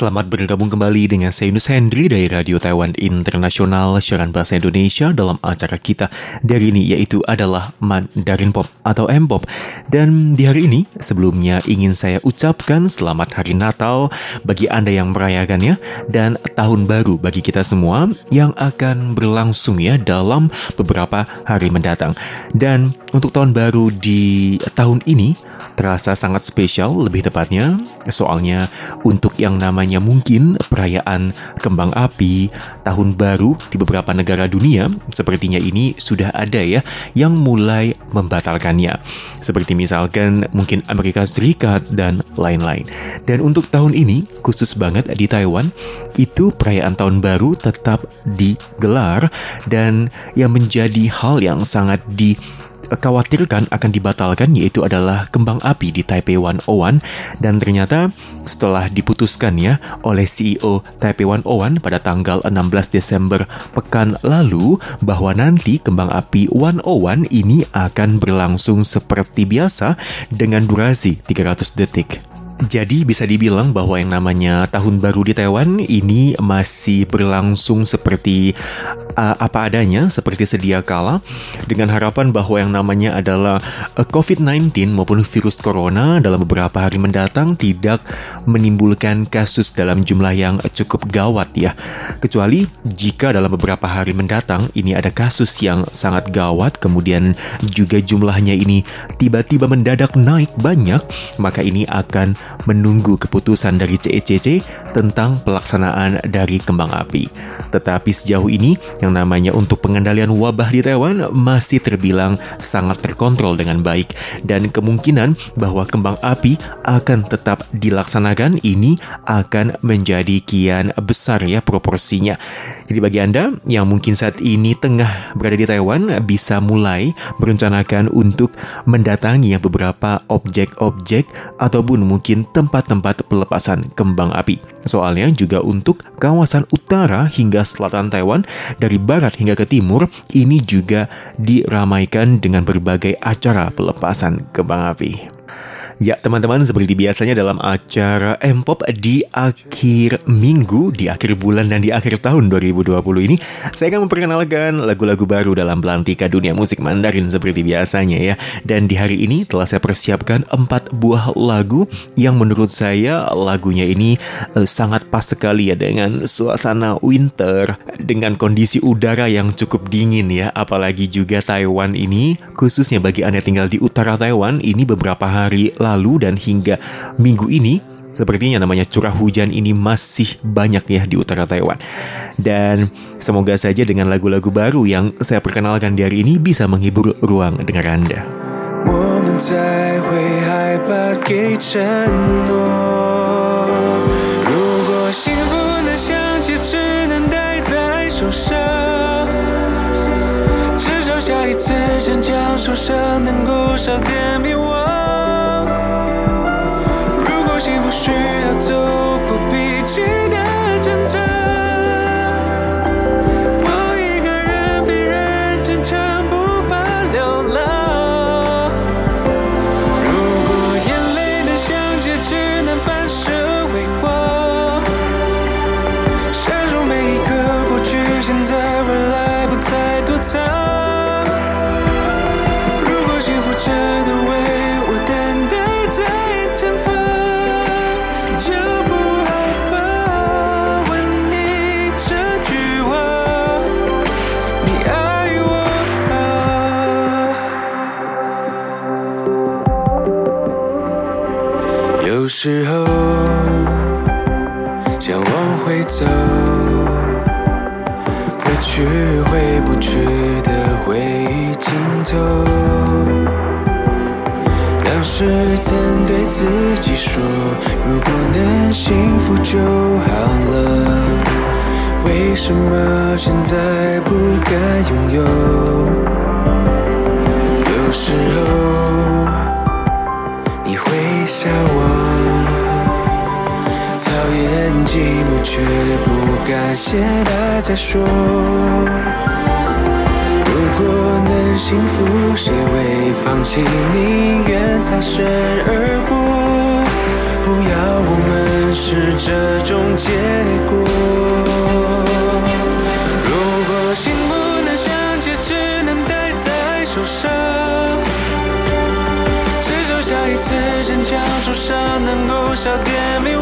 Selamat bergabung kembali dengan saya Yunus Hendry dari Radio Taiwan Internasional siaran bahasa Indonesia dalam acara kita dari ini yaitu adalah Mandarin Pop atau M-Pop. Dan di hari ini sebelumnya ingin saya ucapkan selamat hari Natal bagi Anda yang merayakannya dan tahun baru bagi kita semua yang akan berlangsung ya dalam beberapa hari mendatang. Dan untuk tahun baru di tahun ini terasa sangat spesial lebih tepatnya soalnya untuk yang namanya mungkin perayaan kembang api tahun baru di beberapa negara dunia sepertinya ini sudah ada ya yang mulai membatalkannya. Seperti misalkan mungkin Amerika Serikat dan lain-lain. Dan untuk tahun ini khusus banget di Taiwan itu perayaan tahun baru tetap digelar dan yang menjadi hal yang sangat di khawatirkan akan dibatalkan yaitu adalah kembang api di Taipei 101 dan ternyata setelah diputuskan ya oleh CEO Taipei 101 pada tanggal 16 Desember pekan lalu bahwa nanti kembang api 101 ini akan berlangsung seperti biasa dengan durasi 300 detik. Jadi bisa dibilang bahwa yang namanya tahun baru di Taiwan ini masih berlangsung seperti uh, apa adanya, seperti sedia kala dengan harapan bahwa yang namanya adalah uh, COVID-19 maupun virus corona dalam beberapa hari mendatang tidak menimbulkan kasus dalam jumlah yang cukup gawat ya. Kecuali jika dalam beberapa hari mendatang ini ada kasus yang sangat gawat kemudian juga jumlahnya ini tiba-tiba mendadak naik banyak, maka ini akan menunggu keputusan dari CECC tentang pelaksanaan dari kembang api. Tetapi sejauh ini, yang namanya untuk pengendalian wabah di Taiwan masih terbilang sangat terkontrol dengan baik dan kemungkinan bahwa kembang api akan tetap dilaksanakan ini akan menjadi kian besar ya proporsinya. Jadi bagi Anda yang mungkin saat ini tengah berada di Taiwan bisa mulai merencanakan untuk mendatangi beberapa objek-objek ataupun mungkin tempat-tempat pelepasan kembang api. Soalnya juga untuk kawasan utara hingga selatan Taiwan, dari barat hingga ke timur, ini juga diramaikan dengan berbagai acara pelepasan kembang api. Ya, teman-teman, seperti biasanya dalam acara M-Pop di akhir minggu, di akhir bulan, dan di akhir tahun 2020 ini, saya akan memperkenalkan lagu-lagu baru dalam pelantika dunia musik Mandarin seperti biasanya ya. Dan di hari ini telah saya persiapkan empat buah lagu yang menurut saya lagunya ini uh, sangat pas sekali ya dengan suasana winter, dengan kondisi udara yang cukup dingin ya. Apalagi juga Taiwan ini, khususnya bagi Anda tinggal di utara Taiwan, ini beberapa hari lalu lalu dan hingga minggu ini Sepertinya namanya curah hujan ini masih banyak ya di utara Taiwan. Dan semoga saja dengan lagu-lagu baru yang saya perkenalkan di hari ini bisa menghibur ruang dengar Anda. 我们在为害怕给承诺。如果幸福能相借，只能带在手上。至少下一次坚强受伤，能够少点迷惘。 时候想往回走，回去回不去的回忆尽头。当时曾对自己说，如果能幸福就好了，为什么现在不敢拥有？有时候你笑我，讨厌寂寞却不敢懈怠再说。如果能幸福，谁会放弃？宁愿擦身而过，不要我们是这种结将受伤，能够笑点明。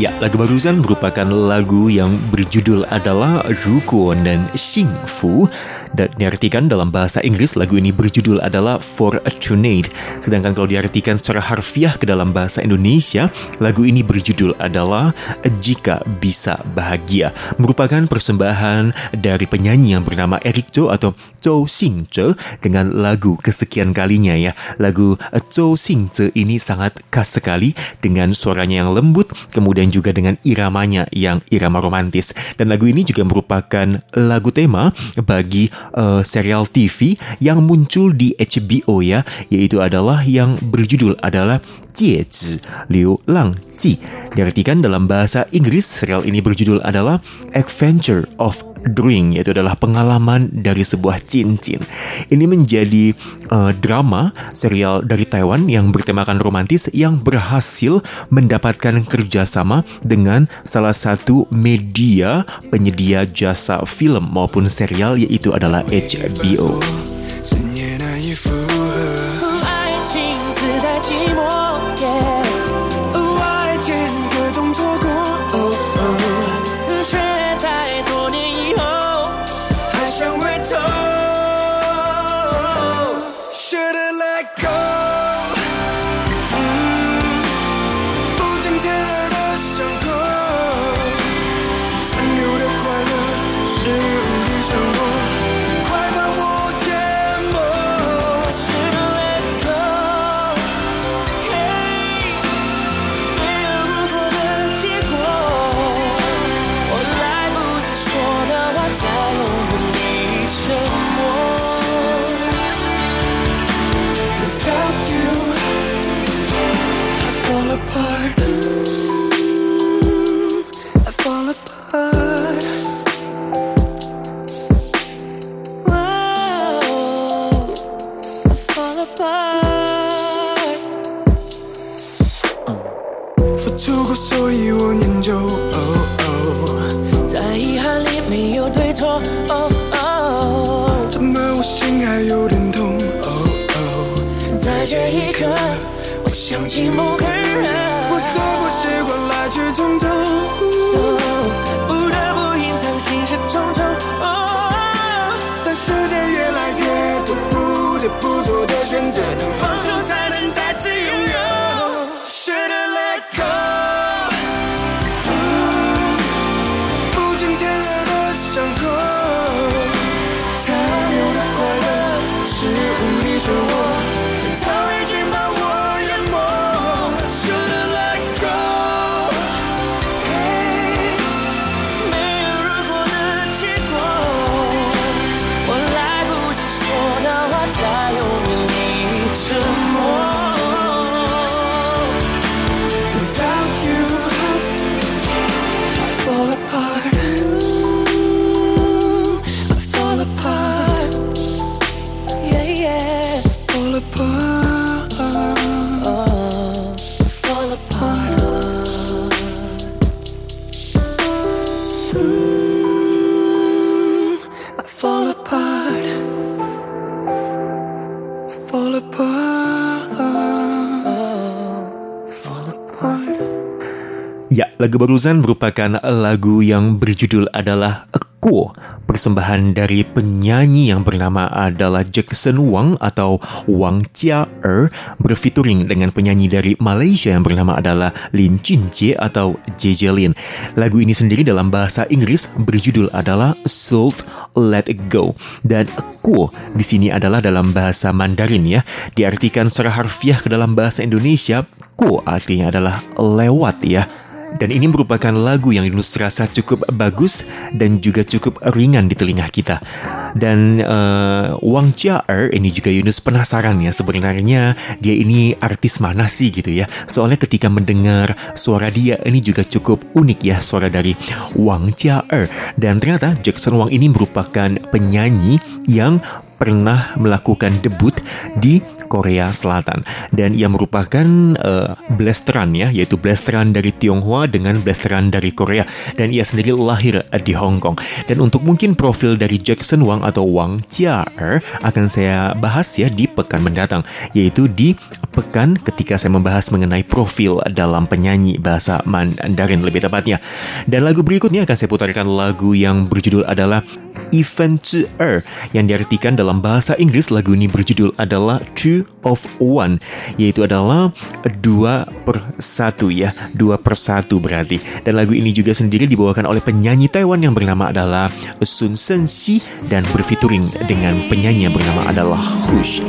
Ya, lagu barusan merupakan lagu yang berjudul adalah Rukuon dan Fu dan diartikan dalam bahasa Inggris lagu ini berjudul adalah Fortunate. Sedangkan kalau diartikan secara harfiah ke dalam bahasa Indonesia, lagu ini berjudul adalah Jika Bisa Bahagia. Merupakan persembahan dari penyanyi yang bernama Eric Zhou atau Zhou Xingzhe dengan lagu kesekian kalinya ya. Lagu Zhou Xingzhe ini sangat khas sekali dengan suaranya yang lembut, kemudian juga dengan iramanya yang irama romantis. Dan lagu ini juga merupakan lagu tema bagi uh, serial TV yang muncul di HBO ya, yaitu adalah yang berjudul adalah Jiezi Liu Lang Ji. Diartikan dalam bahasa Inggris, serial ini berjudul adalah Adventure of Dream, yaitu adalah pengalaman dari sebuah cincin. Ini menjadi uh, drama serial dari Taiwan yang bertemakan romantis yang berhasil mendapatkan kerjasama dengan salah satu media penyedia jasa film maupun serial yaitu adalah HBO. Don't. Lagu barusan merupakan lagu yang berjudul adalah Eko, persembahan dari penyanyi yang bernama adalah Jackson Wang atau Wang Jia Er berfeaturing dengan penyanyi dari Malaysia yang bernama adalah Lin Junjie atau JJ Lin. Lagu ini sendiri dalam bahasa Inggris berjudul adalah Salt let it go. Dan kuo di sini adalah dalam bahasa Mandarin ya. Diartikan secara harfiah ke dalam bahasa Indonesia, kuo artinya adalah lewat ya. Dan ini merupakan lagu yang Yunus rasa cukup bagus dan juga cukup ringan di telinga kita. Dan uh, Wang Jia-er ini juga Yunus penasaran ya sebenarnya dia ini artis mana sih gitu ya. Soalnya ketika mendengar suara dia ini juga cukup unik ya suara dari Wang Jia-er. Dan ternyata Jackson Wang ini merupakan penyanyi yang pernah melakukan debut di Korea Selatan. Dan ia merupakan uh, blasteran ya yaitu blasteran dari Tionghoa dengan blasteran dari Korea. Dan ia sendiri lahir di Hong Kong. Dan untuk mungkin profil dari Jackson Wang atau Wang Jia-er akan saya bahas ya di pekan mendatang yaitu di pekan ketika saya membahas mengenai profil dalam penyanyi bahasa Mandarin lebih tepatnya dan lagu berikutnya akan saya putarkan lagu yang berjudul adalah Event Er yang diartikan dalam bahasa Inggris lagu ini berjudul adalah Two of One yaitu adalah dua per satu ya dua per satu berarti dan lagu ini juga sendiri dibawakan oleh penyanyi Taiwan yang bernama adalah Sun Sensi dan berfituring dengan penyanyi yang bernama adalah Hush.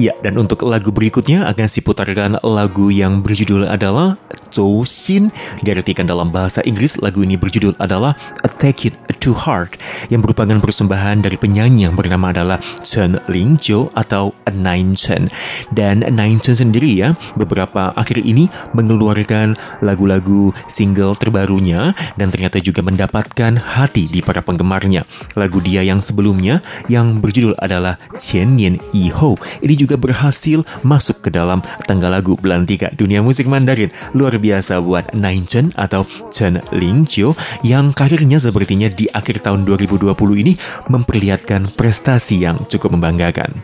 Ya, dan untuk lagu berikutnya akan diputarkan lagu yang berjudul adalah Zhou Xin. Diartikan dalam bahasa Inggris, lagu ini berjudul adalah Take It to Heart yang merupakan persembahan dari penyanyi yang bernama adalah Chen Lingzhou atau Nine Chen. Dan Nine Chen sendiri ya, beberapa akhir ini mengeluarkan lagu-lagu single terbarunya dan ternyata juga mendapatkan hati di para penggemarnya. Lagu dia yang sebelumnya yang berjudul adalah Qian Nian Yi. Ini juga berhasil masuk ke dalam tangga lagu belantika dunia musik Mandarin. Luar biasa buat Nine Chen atau Chen Lingqiu yang karirnya sepertinya di akhir tahun 2020 ini memperlihatkan prestasi yang cukup membanggakan.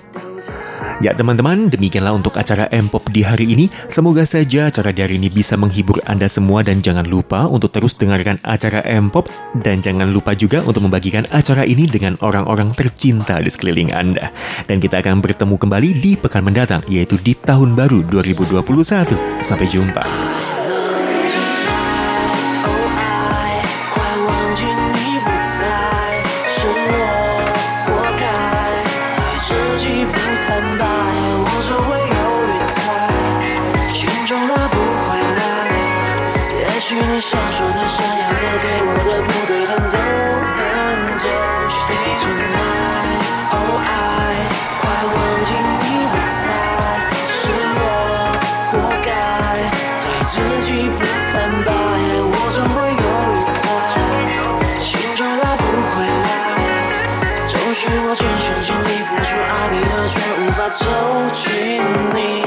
Ya teman-teman, demikianlah untuk acara M-Pop di hari ini. Semoga saja acara di hari ini bisa menghibur Anda semua dan jangan lupa untuk terus dengarkan acara M-Pop dan jangan lupa juga untuk membagikan acara ini dengan orang-orang tercinta di sekeliling Anda. Dan kita akan bertemu kembali di pekan mendatang, yaitu di tahun baru 2021. Sampai jumpa. 走进你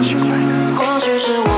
或许是我